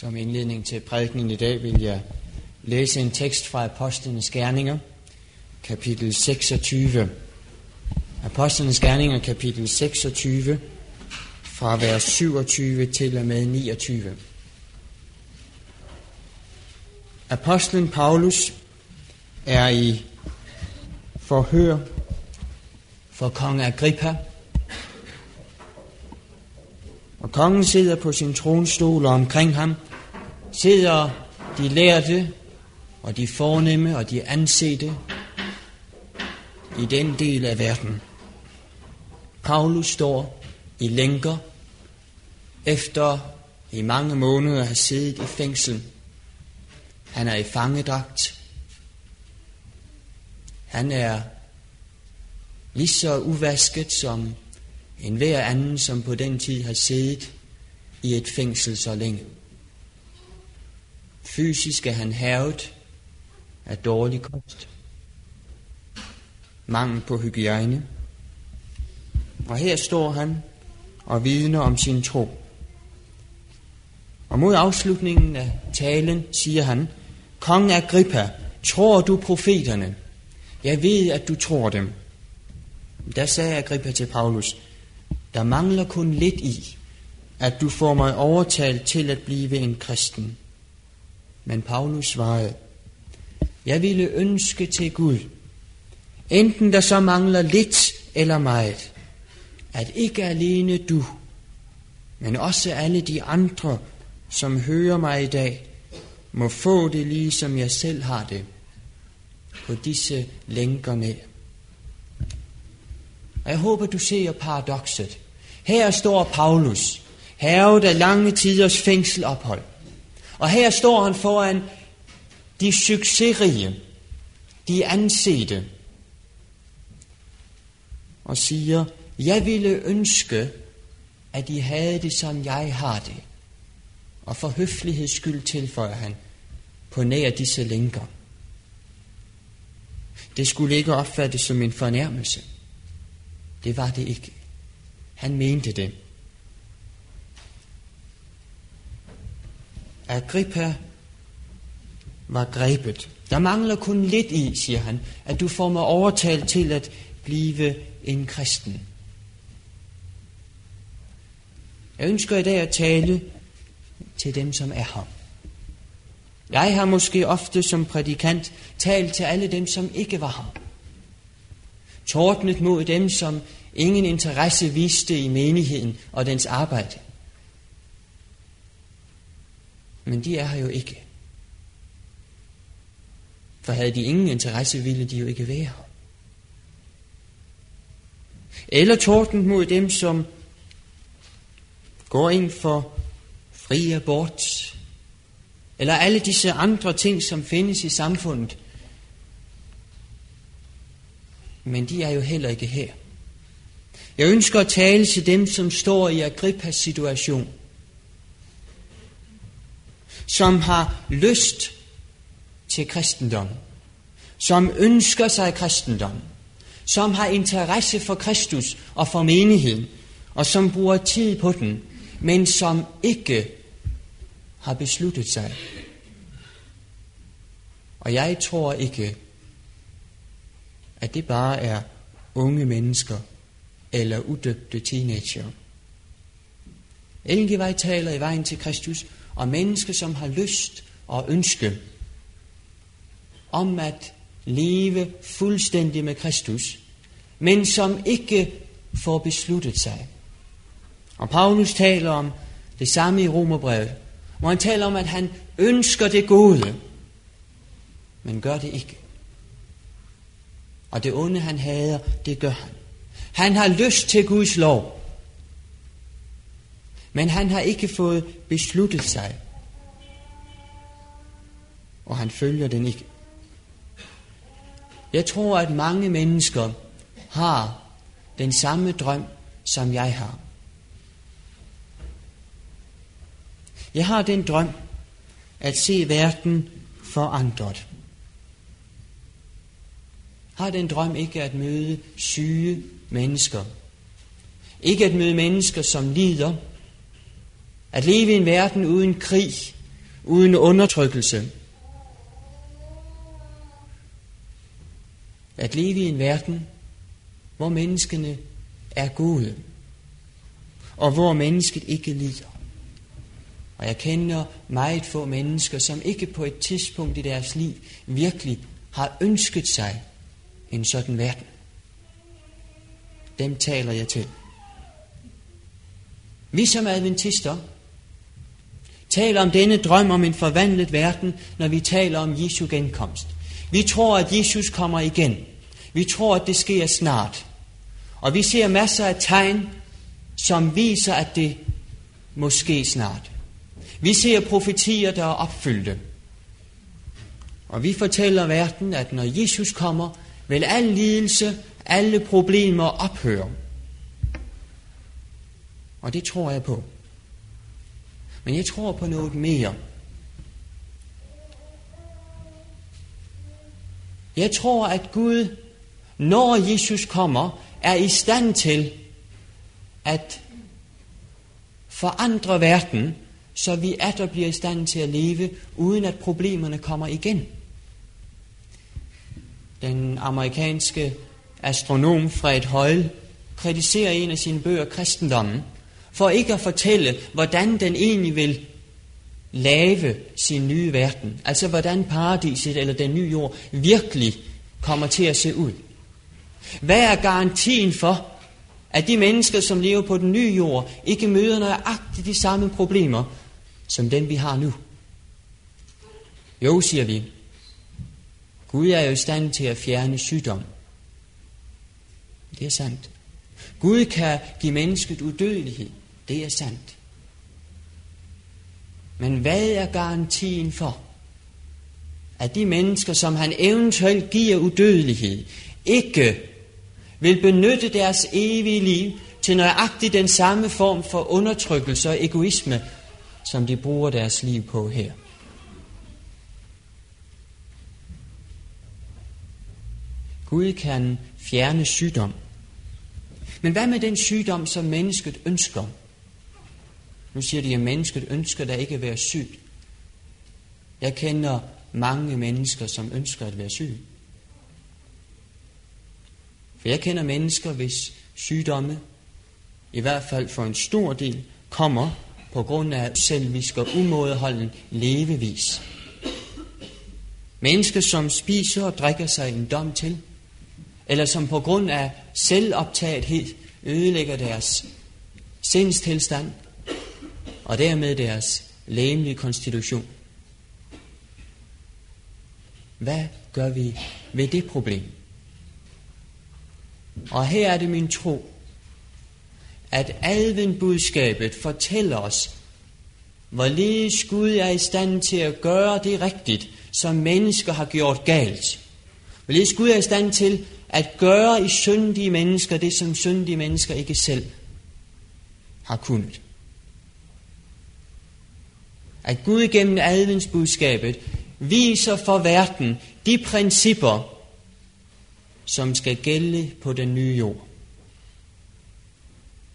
Som indledning til prædikningen i dag vil jeg læse en tekst fra Apostlenes Gerninger, kapitel 26. Apostlenes Gerninger, kapitel 26, fra vers 27 til og med 29. Apostlen Paulus er i forhør for kong Agrippa, og kongen sidder på sin tronstol, og omkring ham sidder de lærte og de fornemme og de ansete i den del af verden. Paulus står i lænker efter i mange måneder at have siddet i fængsel. Han er i fangedragt. Han er lige så uvasket som en hver anden, som på den tid har siddet i et fængsel så længe. Fysisk er han hævet af dårlig kost, mangel på hygiejne, og her står han og vidner om sin tro. Og mod afslutningen af talen siger han, Kong Agrippa, tror du profeterne? Jeg ved, at du tror dem. Der sagde Agrippa til Paulus, der mangler kun lidt i, at du får mig overtalt til at blive en kristen. Men Paulus svarede, jeg ville ønske til Gud, enten der så mangler lidt eller meget, at ikke alene du, men også alle de andre, som hører mig i dag, må få det lige som jeg selv har det, på disse lænker ned. Og jeg håber, du ser paradokset. Her står Paulus, herret af lange tiders fængselophold. Og her står han foran de succesrige, de ansete, og siger, jeg ville ønske, at I havde det, som jeg har det. Og for høfligheds skyld tilføjer han, på nær disse lænker. Det skulle ikke opfattes som en fornærmelse. Det var det ikke. Han mente det. Agrippa var grebet. Der mangler kun lidt i, siger han, at du får mig overtalt til at blive en kristen. Jeg ønsker i dag at tale til dem, som er her. Jeg har måske ofte som prædikant talt til alle dem, som ikke var her. Tordnet mod dem, som ingen interesse viste i menigheden og dens arbejde. Men de er her jo ikke. For havde de ingen interesse, ville de jo ikke være her. Eller tordnet mod dem, som går ind for fri abort, eller alle disse andre ting, som findes i samfundet. Men de er jo heller ikke her. Jeg ønsker at tale til dem, som står i Agrippas situation. Som har lyst til kristendom. Som ønsker sig kristendom. Som har interesse for Kristus og for menigheden. Og som bruger tid på den. Men som ikke har besluttet sig. Og jeg tror ikke, at det bare er unge mennesker, eller udøbte teenager. Elgevej taler i vejen til Kristus om mennesker, som har lyst og ønske om at leve fuldstændig med Kristus, men som ikke får besluttet sig. Og Paulus taler om det samme i Romerbrevet, hvor han taler om, at han ønsker det gode, men gør det ikke. Og det onde, han hader, det gør han. Han har lyst til Guds lov. Men han har ikke fået besluttet sig. Og han følger den ikke. Jeg tror, at mange mennesker har den samme drøm, som jeg har. Jeg har den drøm at se verden forandret. Har den drøm ikke at møde syge, mennesker. Ikke at møde mennesker, som lider. At leve i en verden uden krig uden undertrykkelse. At leve i en verden, hvor menneskene er gode, og hvor mennesket ikke lider. Og jeg kender meget få mennesker, som ikke på et tidspunkt i deres liv virkelig har ønsket sig en sådan verden. Dem taler jeg til. Vi som adventister taler om denne drøm om en forvandlet verden, når vi taler om Jesu genkomst. Vi tror, at Jesus kommer igen. Vi tror, at det sker snart. Og vi ser masser af tegn, som viser, at det måske snart. Vi ser profetier, der er opfyldte. Og vi fortæller verden, at når Jesus kommer, vil al lidelse, alle problemer ophøre. Og det tror jeg på. Men jeg tror på noget mere. Jeg tror, at Gud, når Jesus kommer, er i stand til at forandre verden, så vi atter bliver i stand til at leve, uden at problemerne kommer igen. Den amerikanske astronom Fred Hoyle kritiserer en af sine bøger kristendommen, for ikke at fortælle, hvordan den egentlig vil lave sin nye verden. Altså hvordan paradiset eller den nye jord virkelig kommer til at se ud. Hvad er garantien for, at de mennesker, som lever på den nye jord, ikke møder nøjagtigt de samme problemer, som den vi har nu? Jo, siger vi, Gud er jo i stand til at fjerne sygdom. Det er sandt. Gud kan give mennesket udødelighed. Det er sandt. Men hvad er garantien for, at de mennesker, som han eventuelt giver udødelighed, ikke vil benytte deres evige liv til nøjagtigt den samme form for undertrykkelse og egoisme, som de bruger deres liv på her? Gud kan fjerne sygdom. Men hvad med den sygdom, som mennesket ønsker? Nu siger de, at mennesket ønsker da ikke at være syg. Jeg kender mange mennesker, som ønsker at være syge. For jeg kender mennesker, hvis sygdomme, i hvert fald for en stor del, kommer på grund af selvisk og umådeholden levevis. Mennesker, som spiser og drikker sig en dom til, eller som på grund af selvoptagethed ødelægger deres sindstilstand, og dermed deres læmelige konstitution. Hvad gør vi ved det problem? Og her er det min tro, at adventbudskabet fortæller os, hvorledes Gud er i stand til at gøre det rigtigt, som mennesker har gjort galt. Hvorledes Gud er i stand til at gøre i syndige mennesker det, som syndige mennesker ikke selv har kunnet at Gud gennem adventsbudskabet viser for verden de principper, som skal gælde på den nye jord.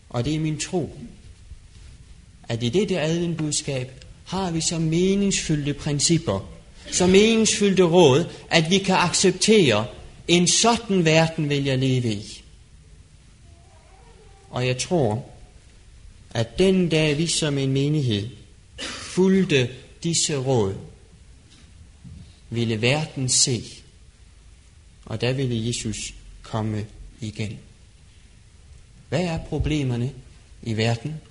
Og det er min tro, at i dette adventbudskab har vi så meningsfyldte principper, så meningsfyldte råd, at vi kan acceptere, en sådan verden vil jeg leve i. Og jeg tror, at den dag vi som en menighed fulgte disse råd, ville verden se, og der ville Jesus komme igen. Hvad er problemerne i verden?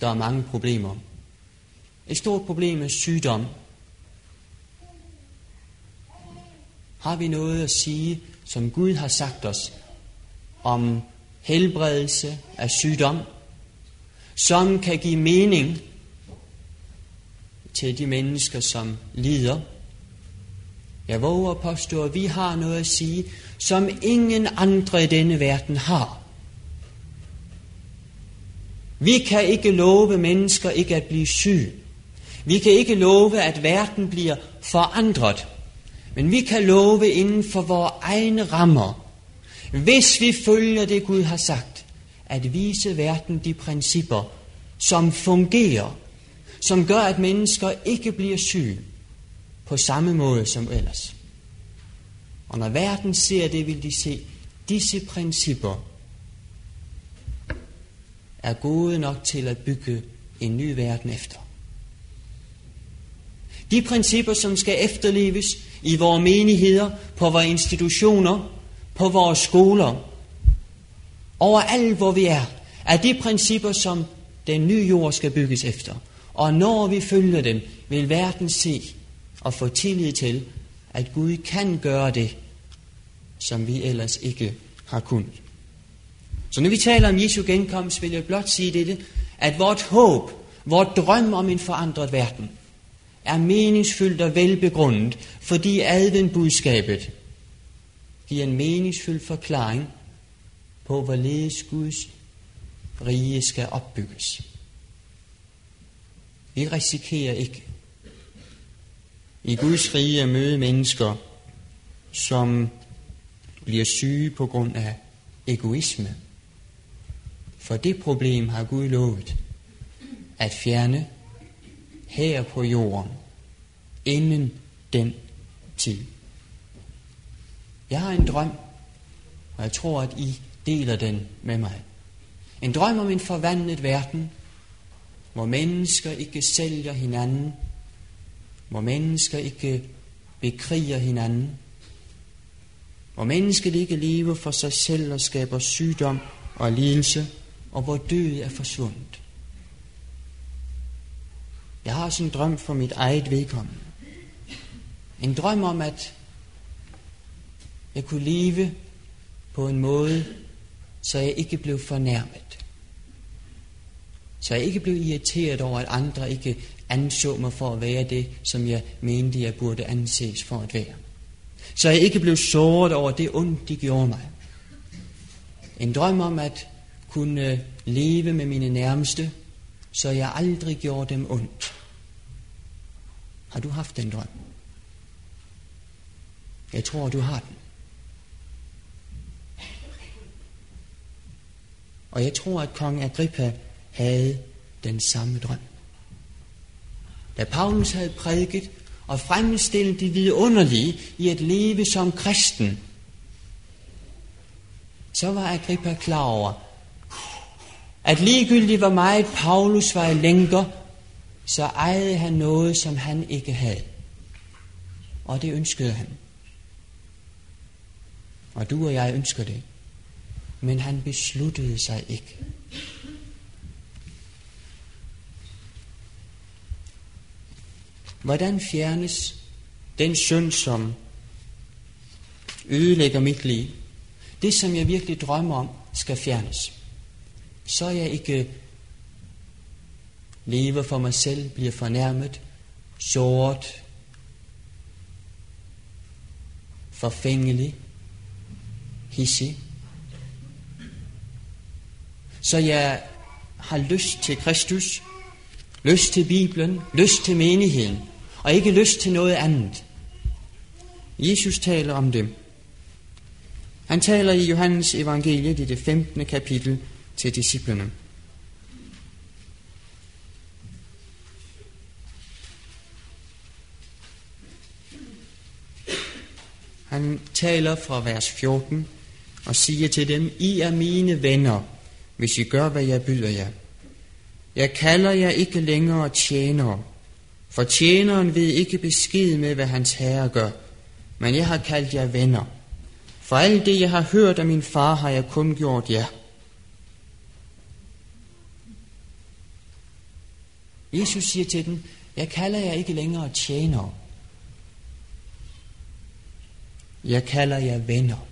Der er mange problemer. Et stort problem er sygdom. Har vi noget at sige, som Gud har sagt os, om helbredelse af sygdom? som kan give mening til de mennesker, som lider. Jeg våger at påstå, at vi har noget at sige, som ingen andre i denne verden har. Vi kan ikke love mennesker ikke at blive syge. Vi kan ikke love, at verden bliver forandret. Men vi kan love inden for vores egne rammer, hvis vi følger det Gud har sagt, at vise verden de principper, som fungerer, som gør, at mennesker ikke bliver syge på samme måde som ellers. Og når verden ser det, vil de se, disse principper er gode nok til at bygge en ny verden efter. De principper, som skal efterleves i vores menigheder, på vores institutioner, på vores skoler, overalt hvor vi er, er de principper, som den nye jord skal bygges efter. Og når vi følger dem, vil verden se og få tillid til, at Gud kan gøre det, som vi ellers ikke har kunnet. Så når vi taler om Jesu genkomst, vil jeg blot sige dette, at vort håb, vort drøm om en forandret verden, meningsfyldt og velbegrundet, fordi adventbudskabet giver en meningsfyldt forklaring på, hvorledes Guds rige skal opbygges. Vi risikerer ikke i Guds rige at møde mennesker, som bliver syge på grund af egoisme. For det problem har Gud lovet at fjerne her på jorden inden den tid. Jeg har en drøm, og jeg tror, at I deler den med mig. En drøm om en forvandlet verden, hvor mennesker ikke sælger hinanden, hvor mennesker ikke bekriger hinanden, hvor mennesket ikke lever for sig selv og skaber sygdom og lidelse, og hvor død er forsvundet. Jeg har sådan en drøm for mit eget vedkommende. En drøm om, at jeg kunne leve på en måde, så jeg ikke blev fornærmet. Så jeg ikke blev irriteret over, at andre ikke anså mig for at være det, som jeg mente, jeg burde anses for at være. Så jeg ikke blev såret over det ondt, de gjorde mig. En drøm om at kunne leve med mine nærmeste, så jeg aldrig gjorde dem ondt. Har du haft den drøm? Jeg tror, du har den. Og jeg tror, at kong Agrippa havde den samme drøm. Da Paulus havde prædiket og fremstillet det vidunderlige i at leve som kristen, så var Agrippa klar over, at ligegyldigt hvor meget Paulus var i længere, så ejede han noget, som han ikke havde. Og det ønskede han. Og du og jeg ønsker det. Men han besluttede sig ikke. Hvordan fjernes den synd, som ødelægger mit liv? Det, som jeg virkelig drømmer om, skal fjernes. Så jeg ikke lever for mig selv, bliver fornærmet, såret, forfængelig, hissig. Så jeg har lyst til Kristus, lyst til Bibelen, lyst til menigheden, og ikke lyst til noget andet. Jesus taler om det. Han taler i Johannes evangeliet i det 15. kapitel til disciplene. Han taler fra vers 14 og siger til dem, I er mine venner, hvis I gør, hvad jeg byder jer. Jeg kalder jer ikke længere tjenere, for tjeneren ved ikke besked med, hvad hans herre gør, men jeg har kaldt jer venner. For alt det, jeg har hørt af min far, har jeg kun gjort jer. Jesus siger til dem, jeg kalder jer ikke længere tjenere. Jeg kalder jer venner.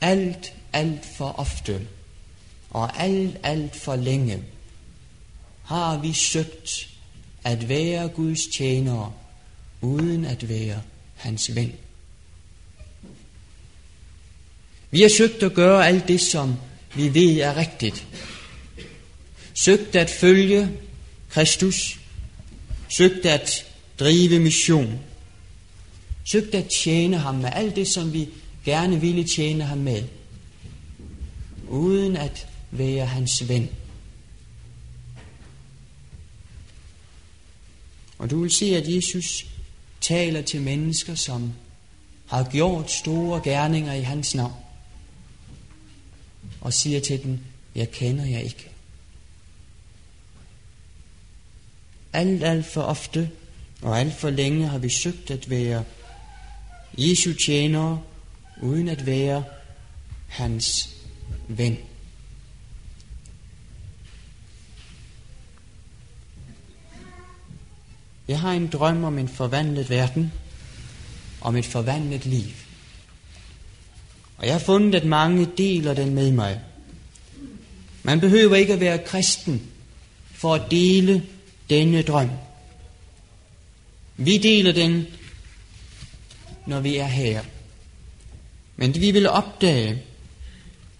Alt, alt for ofte og alt, alt for længe har vi søgt at være Guds tjenere, uden at være hans ven. Vi har søgt at gøre alt det, som vi ved er rigtigt. Søgt at følge Kristus. Søgt at drive mission. Søgte at tjene ham med alt det, som vi gerne ville tjene ham med, uden at være hans ven. Og du vil se, at Jesus taler til mennesker, som har gjort store gerninger i hans navn, og siger til dem, jeg kender jer ikke. Alt, alt for ofte og alt for længe har vi søgt at være Jesu tjenere, uden at være hans ven. Jeg har en drøm om en forvandlet verden, om et forvandlet liv. Og jeg har fundet, at mange deler den med mig. Man behøver ikke at være kristen for at dele denne drøm. Vi deler den, når vi er her. Men vi vil opdage,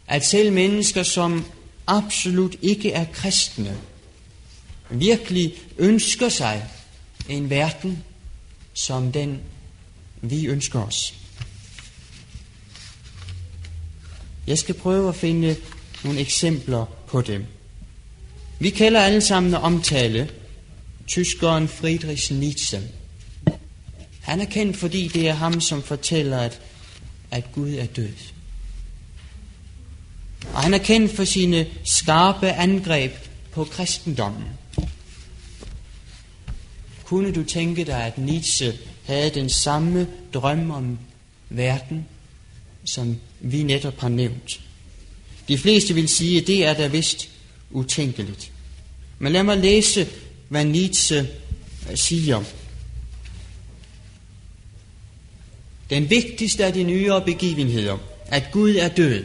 at selv mennesker, som absolut ikke er kristne, virkelig ønsker sig en verden som den, vi ønsker os. Jeg skal prøve at finde nogle eksempler på dem. Vi kalder alle sammen at omtale tyskeren Friedrich Nietzsche. Han er kendt, fordi det er ham, som fortæller, at, at Gud er død. Og han er kendt for sine skarpe angreb på kristendommen. Kunne du tænke dig, at Nietzsche havde den samme drøm om verden, som vi netop har nævnt? De fleste vil sige, at det er da vist utænkeligt. Men lad mig læse, hvad Nietzsche siger. Den vigtigste af de nyere begivenheder, at Gud er død,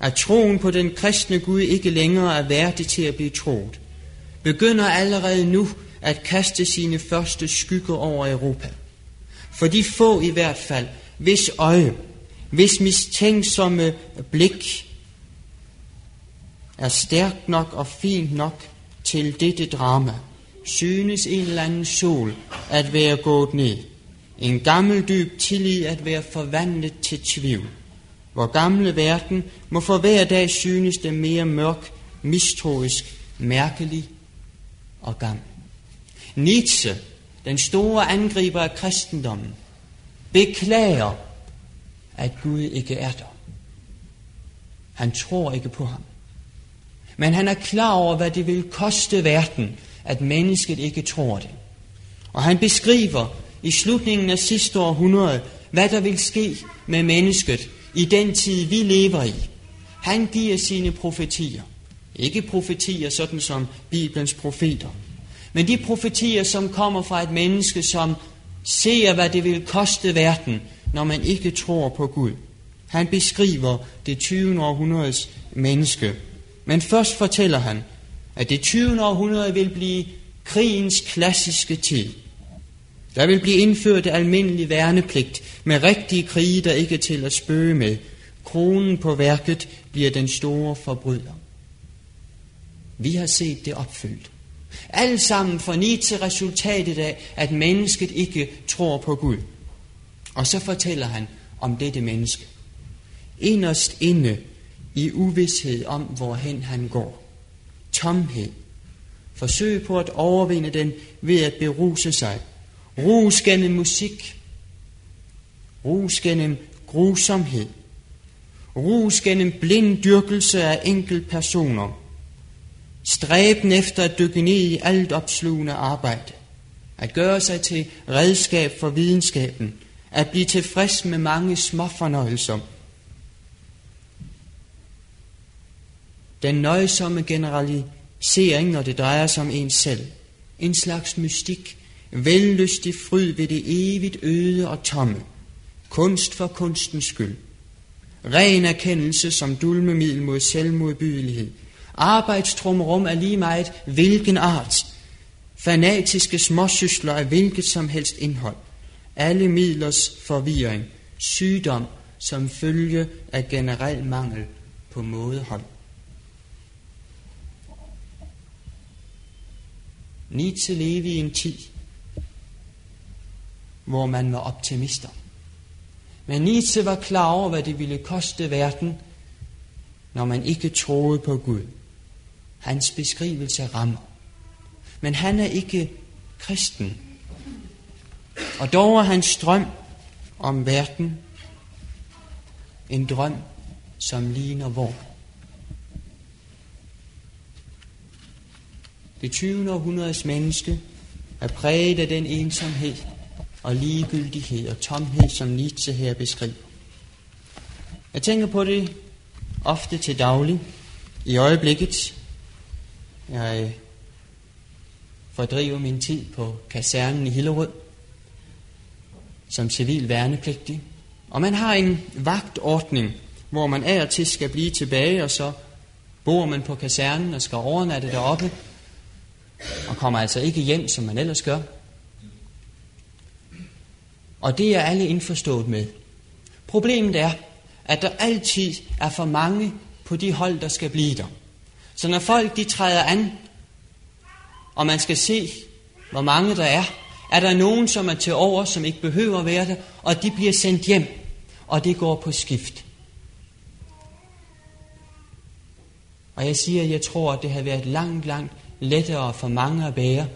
at troen på den kristne Gud ikke længere er værdig til at blive troet, begynder allerede nu at kaste sine første skygger over Europa. For de få i hvert fald, hvis øje, hvis mistænksomme blik er stærkt nok og fint nok til dette drama, synes en eller anden sol at være gået ned. En gammel dyb tillid at være forvandlet til tvivl. Hvor gamle verden må for hver dag synes det mere mørk, mistroisk, mærkelig og gammel. Nietzsche, den store angriber af kristendommen, beklager, at Gud ikke er der. Han tror ikke på ham. Men han er klar over, hvad det vil koste verden, at mennesket ikke tror det. Og han beskriver i slutningen af sidste århundrede, hvad der vil ske med mennesket i den tid, vi lever i. Han giver sine profetier. Ikke profetier sådan som Bibelens profeter, men de profetier, som kommer fra et menneske, som ser, hvad det vil koste verden, når man ikke tror på Gud. Han beskriver det 20. århundredes menneske. Men først fortæller han, at det 20. århundrede vil blive krigens klassiske tid. Der vil blive indført almindelig værnepligt med rigtige krige, der ikke er til at spøge med. Kronen på værket bliver den store forbryder. Vi har set det opfyldt. Alt sammen for til resultatet af, at mennesket ikke tror på Gud. Og så fortæller han om dette menneske. Inderst inde i uvidshed om, hvorhen han går. Tomhed. Forsøg på at overvinde den ved at beruse sig. Rus gennem musik. Rus gennem grusomhed. Rus gennem blind dyrkelse af enkel personer Stræben efter at dykke ned i alt opslugende arbejde. At gøre sig til redskab for videnskaben. At blive tilfreds med mange små fornøjelser. Den nøjsomme generalisering, når det drejer sig om en selv. En slags mystik. Vellystig fryd ved det evigt øde og tomme. Kunst for kunstens skyld. Ren erkendelse som dulmemiddel mod selvmodbydelighed Arbejdstrumrum er lige meget hvilken art. Fanatiske småsysler af hvilket som helst indhold. Alle midlers forvirring. Sygdom som følge af generel mangel på mådehold. Nietzsche levede i en tid, hvor man var optimister. Men Nietzsche var klar over, hvad det ville koste verden, når man ikke troede på Gud. Hans beskrivelse rammer. Men han er ikke kristen. Og dog er hans drøm om verden en drøm, som ligner vor. Det 20. århundredes menneske er præget af den ensomhed og ligegyldighed og tomhed, som Nietzsche her beskriver. Jeg tænker på det ofte til daglig. I øjeblikket, jeg øh, fordriver min tid på kasernen i Hillerød som civil værnepligtig. Og man har en vagtordning, hvor man af og til skal blive tilbage, og så bor man på kasernen og skal overnatte deroppe, og kommer altså ikke hjem, som man ellers gør. Og det er alle indforstået med. Problemet er, at der altid er for mange på de hold, der skal blive der. Så når folk de træder an, og man skal se, hvor mange der er, er der nogen, som er til over, som ikke behøver at være der, og de bliver sendt hjem, og det går på skift. Og jeg siger, at jeg tror, at det havde været langt, langt lettere for mange at bære,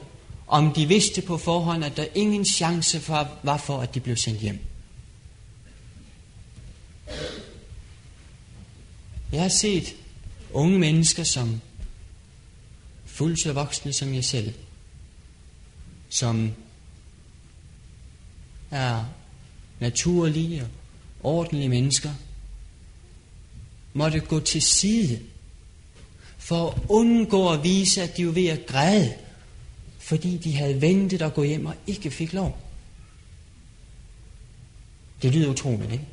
om de vidste på forhånd, at der ingen chance for, var for, at de blev sendt hjem. Jeg har set unge mennesker, som fuldt så voksne som jeg selv, som er naturlige og ordentlige mennesker, måtte gå til side for at undgå at vise, at de var ved at græde, fordi de havde ventet at gå hjem og ikke fik lov. Det lyder utroligt, ikke?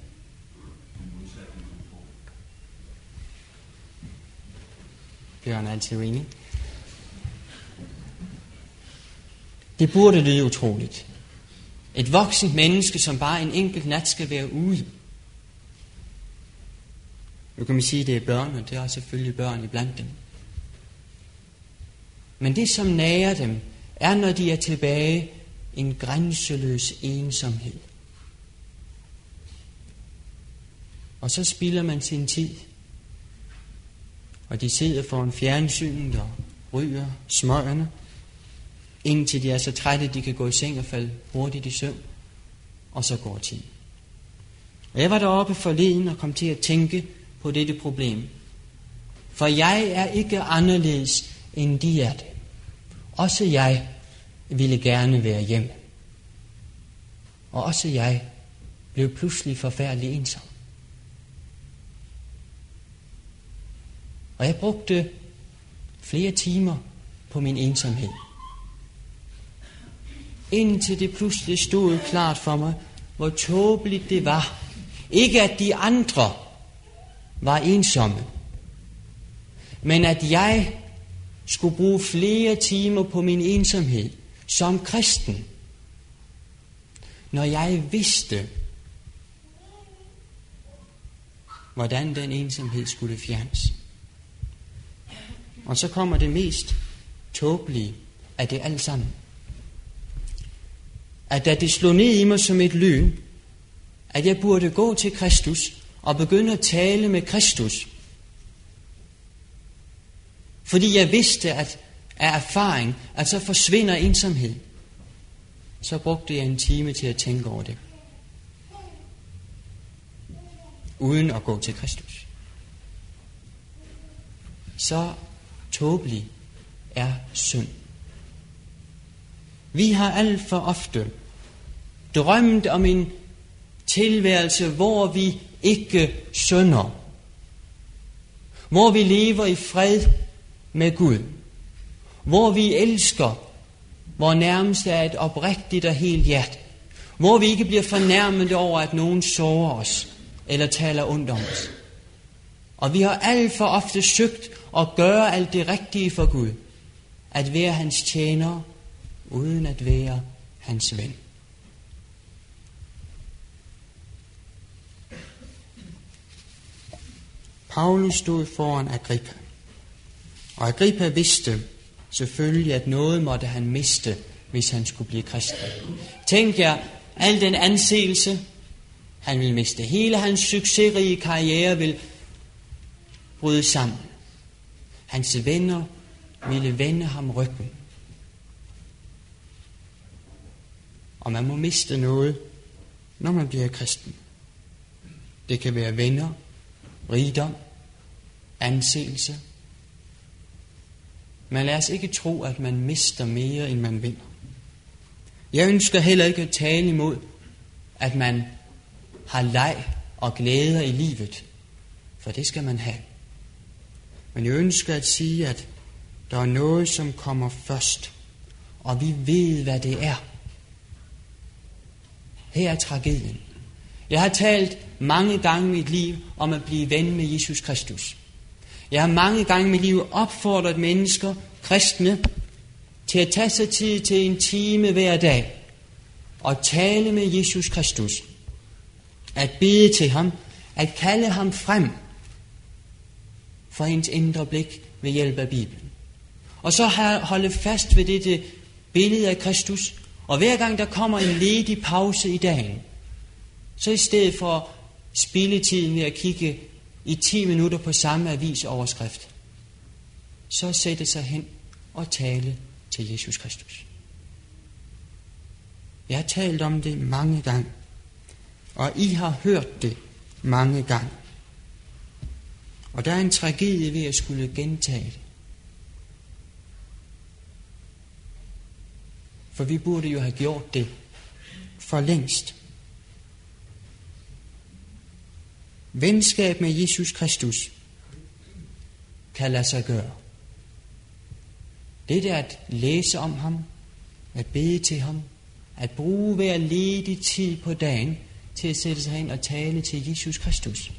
Bjørn er. Det burde lyde utroligt. Et voksent menneske, som bare en enkelt nat skal være ude. Nu kan man sige, at det er børn, og det er selvfølgelig børn iblandt dem. Men det, som nærer dem, er, når de er tilbage, en grænseløs ensomhed. Og så spilder man sin tid. Og de sidder foran fjernsynet og ryger smøgerne, indtil de er så trætte, at de kan gå i seng og falde hurtigt i søvn. Og så går tiden. Og jeg var deroppe forleden og kom til at tænke på dette problem. For jeg er ikke anderledes, end de er det. Også jeg ville gerne være hjemme. Og også jeg blev pludselig forfærdelig ensom. Og jeg brugte flere timer på min ensomhed. Indtil det pludselig stod klart for mig, hvor tåbeligt det var. Ikke at de andre var ensomme, men at jeg skulle bruge flere timer på min ensomhed som kristen, når jeg vidste, hvordan den ensomhed skulle fjernes. Og så kommer det mest tåbelige af det alt sammen. At da det slog ned i mig som et lyn, at jeg burde gå til Kristus og begynde at tale med Kristus. Fordi jeg vidste, at af erfaring, at så forsvinder ensomhed. Så brugte jeg en time til at tænke over det. Uden at gå til Kristus. Så tåbelig er synd. Vi har alt for ofte drømt om en tilværelse, hvor vi ikke synder. Hvor vi lever i fred med Gud. Hvor vi elsker, hvor nærmest er et oprigtigt og helt hjerte. Hvor vi ikke bliver fornærmet over, at nogen sårer os eller taler ondt om os. Og vi har alt for ofte søgt at gøre alt det rigtige for Gud. At være hans tjener, uden at være hans ven. Paulus stod foran Agrippa. Og Agrippa vidste selvfølgelig, at noget måtte han miste, hvis han skulle blive kristen. Tænk jer, al den anseelse, han ville miste. Hele hans succesrige karriere vil bryde sammen. Hans venner ville vende ham ryggen. og man må miste noget, når man bliver kristen. Det kan være venner, rigdom, anseelse. Men lad os ikke tro, at man mister mere, end man vinder. Jeg ønsker heller ikke at tale imod, at man har leg og glæder i livet, for det skal man have. Men jeg ønsker at sige, at der er noget, som kommer først, og vi ved, hvad det er. Her er tragedien. Jeg har talt mange gange i mit liv om at blive ven med Jesus Kristus. Jeg har mange gange i mit liv opfordret mennesker, kristne, til at tage sig tid til en time hver dag og tale med Jesus Kristus. At bede til ham, at kalde ham frem for ens indre blik ved hjælp af Bibelen. Og så holde fast ved dette billede af Kristus, og hver gang der kommer en ledig pause i dagen, så i stedet for spilletiden ved at kigge i 10 minutter på samme avisoverskrift, så sætte sig hen og tale til Jesus Kristus. Jeg har talt om det mange gange, og I har hørt det mange gange. Og der er en tragedie ved at skulle gentage det. For vi burde jo have gjort det for længst. Venskab med Jesus Kristus kan lade sig gøre. Det er at læse om ham, at bede til ham, at bruge hver ledig tid på dagen til at sætte sig ind og tale til Jesus Kristus,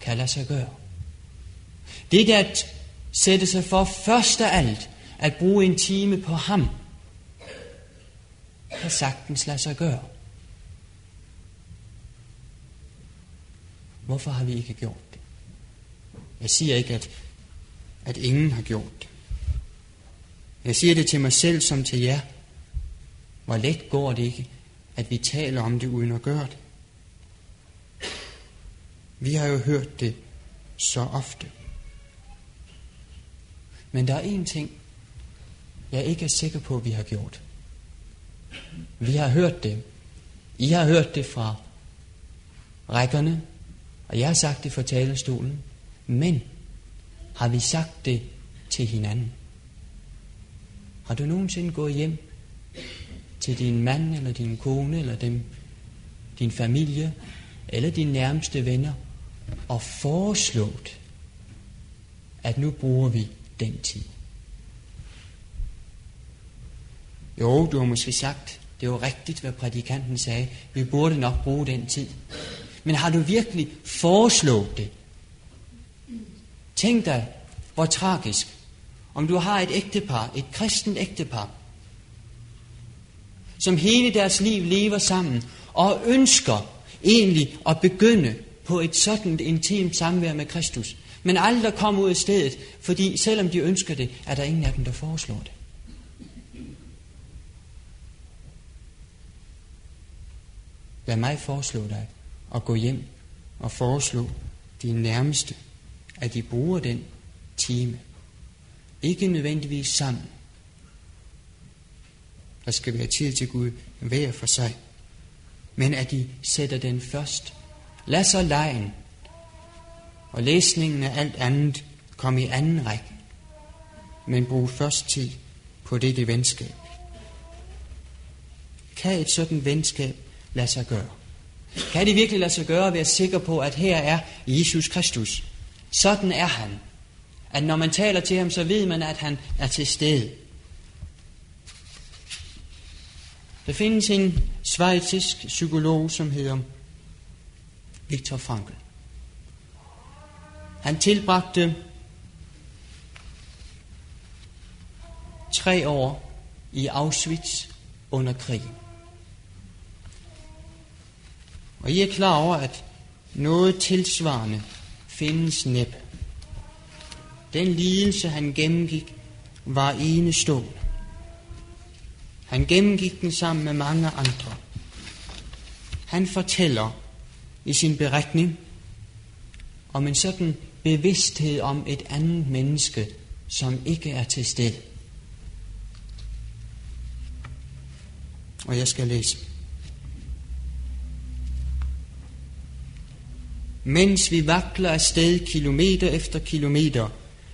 kan lade sig gøre. Det er at sætte sig for først af alt at bruge en time på ham, kan sagtens lade sig gøre. Hvorfor har vi ikke gjort det? Jeg siger ikke, at, at ingen har gjort det. Jeg siger det til mig selv som til jer. Hvor let går det ikke, at vi taler om det uden at gøre det. Vi har jo hørt det så ofte. Men der er en ting, jeg ikke er sikker på, at vi har gjort. Vi har hørt det. I har hørt det fra rækkerne, og jeg har sagt det fra talerstolen. Men har vi sagt det til hinanden? Har du nogensinde gået hjem til din mand eller din kone eller dem, din familie eller dine nærmeste venner og foreslået, at nu bruger vi den tid? Jo, du har måske sagt, det var rigtigt, hvad prædikanten sagde. Vi burde nok bruge den tid. Men har du virkelig foreslået det? Tænk dig, hvor tragisk, om du har et ægtepar, et kristent ægtepar, som hele deres liv lever sammen og ønsker egentlig at begynde på et sådan intimt samvær med Kristus, men aldrig kommer ud af stedet, fordi selvom de ønsker det, er der ingen af dem, der foreslår det. Lad mig foreslå dig at gå hjem og foreslå de nærmeste, at de bruger den time. Ikke nødvendigvis sammen. Der skal være tid til Gud hver for sig. Men at de sætter den først. Lad så lejen og læsningen af alt andet komme i anden række. Men brug først tid på dette venskab. Kan et sådan venskab lade sig gøre? Kan det virkelig lade sig gøre at være sikker på, at her er Jesus Kristus? Sådan er han. At når man taler til ham, så ved man, at han er til stede. Der findes en svejtisk psykolog, som hedder Viktor Frankl. Han tilbragte tre år i Auschwitz under krigen. Og I er klar over, at noget tilsvarende findes næppe. Den lidelse, han gennemgik, var enestående. Han gennemgik den sammen med mange andre. Han fortæller i sin beretning om en sådan bevidsthed om et andet menneske, som ikke er til stede. Og jeg skal læse. Mens vi vakler afsted kilometer efter kilometer,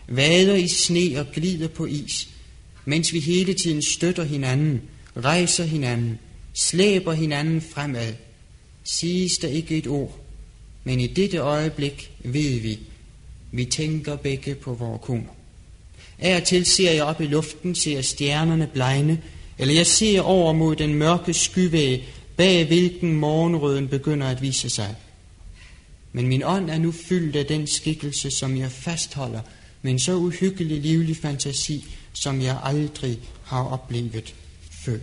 vader i sne og glider på is, mens vi hele tiden støtter hinanden, rejser hinanden, slæber hinanden fremad, siges der ikke et ord, men i dette øjeblik ved vi, vi tænker begge på vores kone. Af og til ser jeg op i luften, ser stjernerne blegne, eller jeg ser over mod den mørke skyvæg, bag hvilken morgenrøden begynder at vise sig. Men min ånd er nu fyldt af den skikkelse, som jeg fastholder med en så uhyggelig livlig fantasi, som jeg aldrig har oplevet før.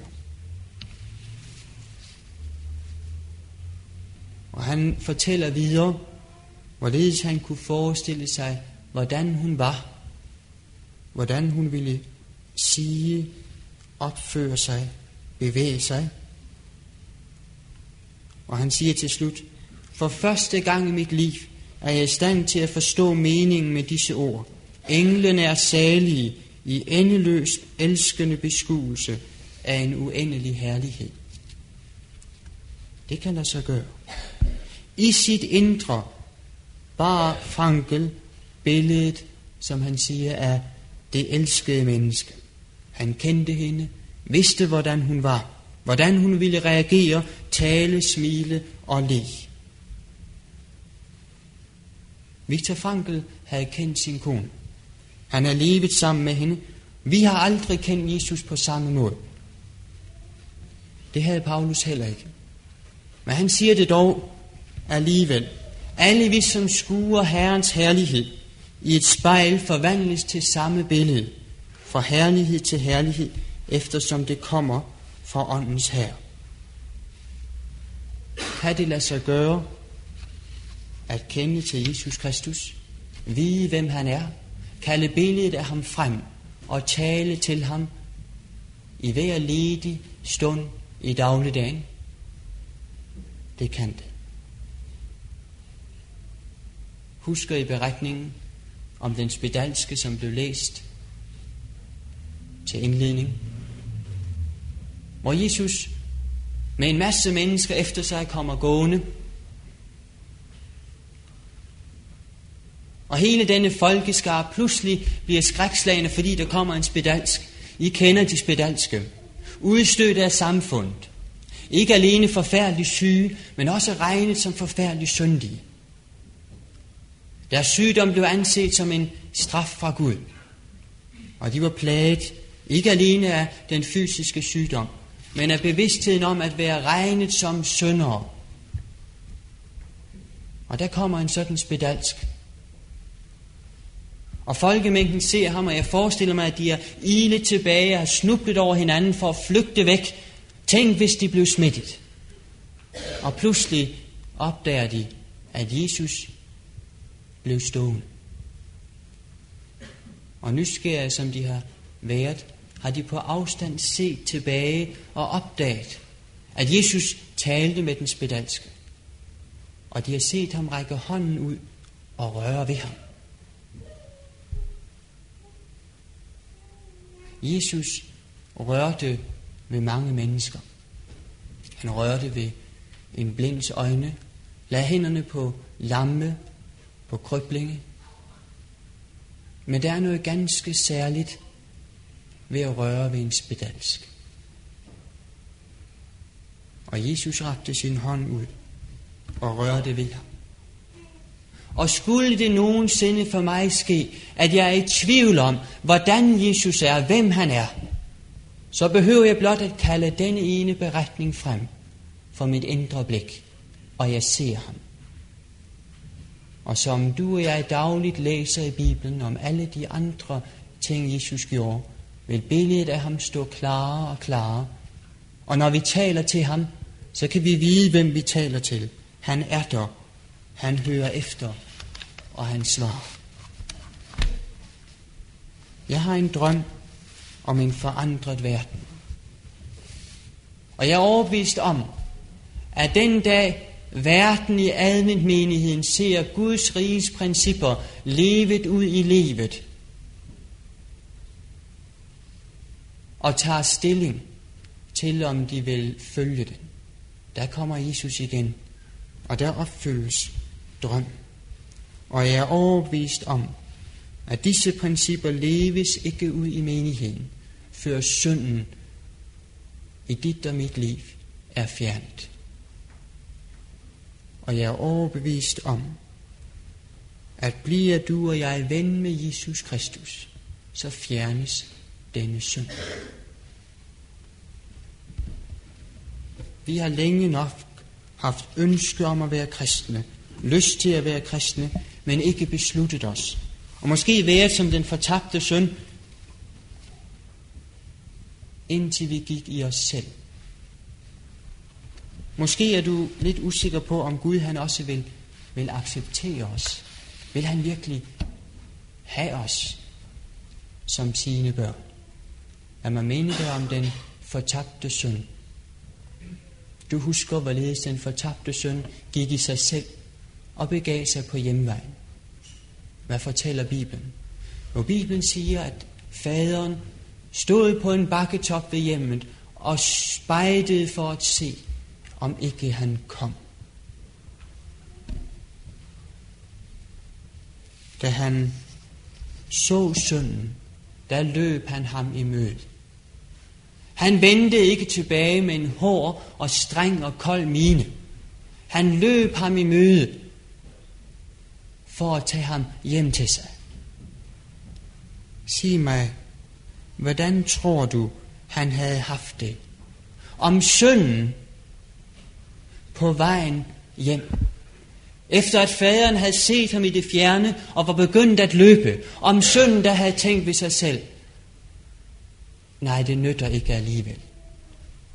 Og han fortæller videre, hvorledes han kunne forestille sig, hvordan hun var, hvordan hun ville sige, opføre sig, bevæge sig. Og han siger til slut, for første gang i mit liv er jeg i stand til at forstå meningen med disse ord. Englene er salige i endeløst elskende beskuelse af en uendelig herlighed. Det kan lade sig gøre. I sit indre bar Frankel billedet, som han siger, af det elskede menneske. Han kendte hende, vidste, hvordan hun var, hvordan hun ville reagere, tale, smile og le. Victor Frankl havde kendt sin kone. Han har levet sammen med hende. Vi har aldrig kendt Jesus på samme måde. Det havde Paulus heller ikke. Men han siger det dog alligevel. Alle vi, som skuer Herrens herlighed, i et spejl forvandles til samme billede, fra herlighed til herlighed, eftersom det kommer fra åndens herre. Kan det lade sig gøre at kende til Jesus Kristus, vide hvem han er, kalde billedet af ham frem og tale til ham i hver ledig stund i dagligdagen? Det kan det. Husker I beretningen om den spedalske, som blev læst til indledning? Hvor Jesus med en masse mennesker efter sig kommer gående, Og hele denne folkeskar pludselig bliver skrækslagende, fordi der kommer en spedalsk. I kender de spedalske. Udstødt af samfundet. Ikke alene forfærdeligt syge, men også regnet som forfærdeligt syndige. Deres sygdom blev anset som en straf fra Gud. Og de var plaget ikke alene af den fysiske sygdom, men af bevidstheden om at være regnet som syndere. Og der kommer en sådan spedalsk, og folkemængden ser ham, og jeg forestiller mig, at de er ile tilbage og har snublet over hinanden for at flygte væk. Tænk, hvis de blev smittet. Og pludselig opdager de, at Jesus blev stående. Og nysgerrige som de har været, har de på afstand set tilbage og opdaget, at Jesus talte med den spedalske. Og de har set ham række hånden ud og røre ved ham. Jesus rørte ved mange mennesker. Han rørte ved en blinds øjne, lagde hænderne på lamme, på kryblinge. Men der er noget ganske særligt ved at røre ved en spedalsk. Og Jesus rakte sin hånd ud og rørte ved ham. Og skulle det nogensinde for mig ske, at jeg er i tvivl om, hvordan Jesus er, hvem han er, så behøver jeg blot at kalde denne ene beretning frem for mit indre blik, og jeg ser ham. Og som du og jeg dagligt læser i Bibelen om alle de andre ting, Jesus gjorde, vil billedet af ham stå klarere og klarere. Og når vi taler til ham, så kan vi vide, hvem vi taler til. Han er der. Han hører efter og han svarer. Jeg har en drøm om en forandret verden. Og jeg er overbevist om, at den dag verden i adventmenigheden ser Guds riges principper levet ud i livet, og tager stilling til om de vil følge den. Der kommer Jesus igen, og der opfyldes drøm. Og jeg er overbevist om, at disse principper leves ikke ud i menigheden, før synden i dit og mit liv er fjernet. Og jeg er overbevist om, at bliver du og jeg ven med Jesus Kristus, så fjernes denne synd. Vi har længe nok haft ønske om at være kristne, lyst til at være kristne, men ikke besluttet os. Og måske været som den fortabte søn, indtil vi gik i os selv. Måske er du lidt usikker på, om Gud han også vil, vil acceptere os. Vil han virkelig have os som sine børn? Lad mig minde dig om den fortabte søn. Du husker, hvorledes den fortabte søn gik i sig selv og begav sig på hjemvejen. Hvad fortæller Bibelen? Og Bibelen siger, at faderen stod på en bakketop ved hjemmet og spejdede for at se, om ikke han kom. Da han så sønnen, der løb han ham i møde. Han vendte ikke tilbage med en hård og streng og kold mine. Han løb ham i møde for at tage ham hjem til sig. Sig mig, hvordan tror du, han havde haft det? Om sønnen på vejen hjem. Efter at faderen havde set ham i det fjerne og var begyndt at løbe, om sønnen der havde tænkt ved sig selv, nej, det nytter ikke alligevel,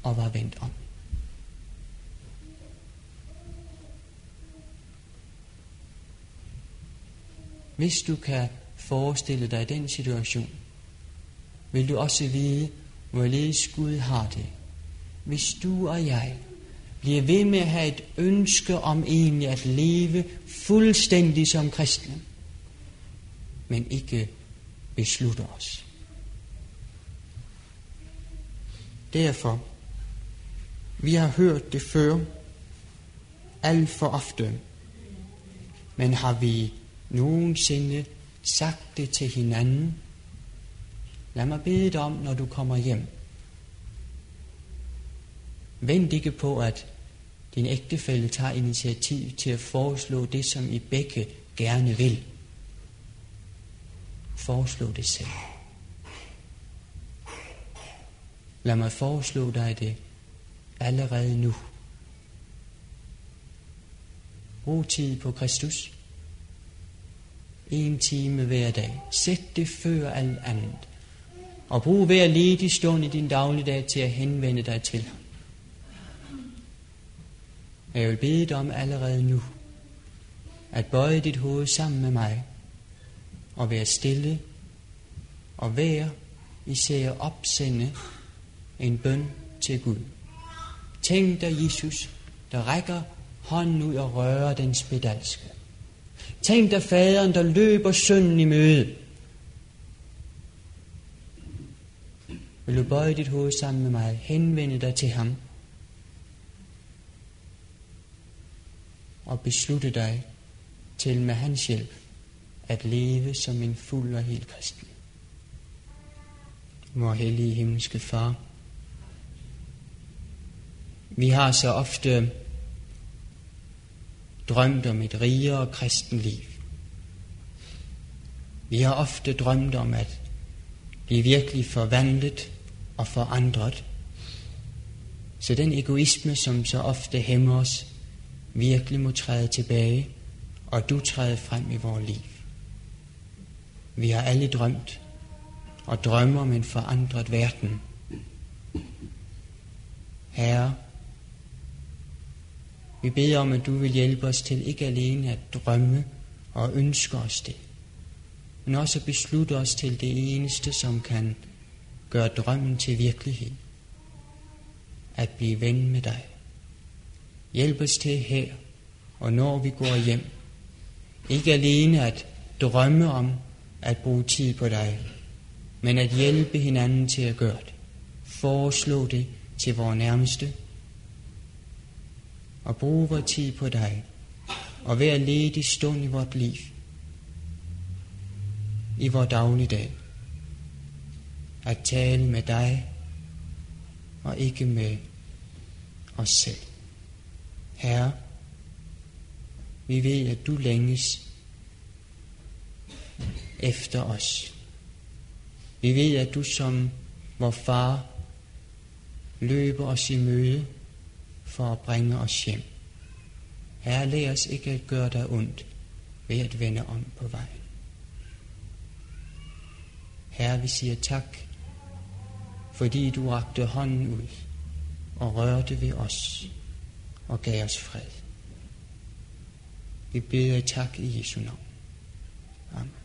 og var vendt om. Hvis du kan forestille dig den situation, vil du også vide, hvorledes Gud har det. Hvis du og jeg bliver ved med at have et ønske om egentlig at leve fuldstændig som kristne, men ikke beslutter os. Derfor, vi har hørt det før, alt for ofte, men har vi nogensinde sagt det til hinanden? Lad mig bede dig om, når du kommer hjem. Vent ikke på, at din ægtefælle tager initiativ til at foreslå det, som I begge gerne vil. Foreslå det selv. Lad mig foreslå dig det allerede nu. Brug tid på Kristus. En time hver dag. Sæt det før alt andet. Og brug hver ledig stund i din dagligdag til at henvende dig til ham. Jeg vil bede dig om allerede nu, at bøje dit hoved sammen med mig, og være stille, og være især opsende en bøn til Gud. Tænk dig Jesus, der rækker hånden ud og rører den spedalske. Tænk dig faderen, der løber sønnen i møde. Vil du bøje dit hoved sammen med mig, henvende dig til ham, og beslutte dig til med hans hjælp at leve som en fuld og helt kristen. Vor hellige himmelske far, vi har så ofte drømt om et rigere kristen liv. Vi har ofte drømt om at blive virkelig forvandlet og forandret, så den egoisme, som så ofte hæmmer os, virkelig må træde tilbage, og du træder frem i vores liv. Vi har alle drømt og drømmer om en forandret verden. Herre, vi beder om, at du vil hjælpe os til ikke alene at drømme og ønske os det, men også at beslutte os til det eneste, som kan gøre drømmen til virkelighed. At blive ven med dig. Hjælp os til her, og når vi går hjem, ikke alene at drømme om at bruge tid på dig, men at hjælpe hinanden til at gøre det. Foreslå det til vores nærmeste, og bruge vores tid på dig, og hver ledig stund i vort liv, i vores dagligdag, at tale med dig, og ikke med os selv. Herre, vi ved, at du længes efter os. Vi ved, at du som vor far løber os i møde for at bringe os hjem. Herre, lad os ikke at gøre dig ondt ved at vende om på vejen. Herre, vi siger tak, fordi du rakte hånden ud og rørte ved os og gav os fred. Vi beder tak i Jesu navn. Amen.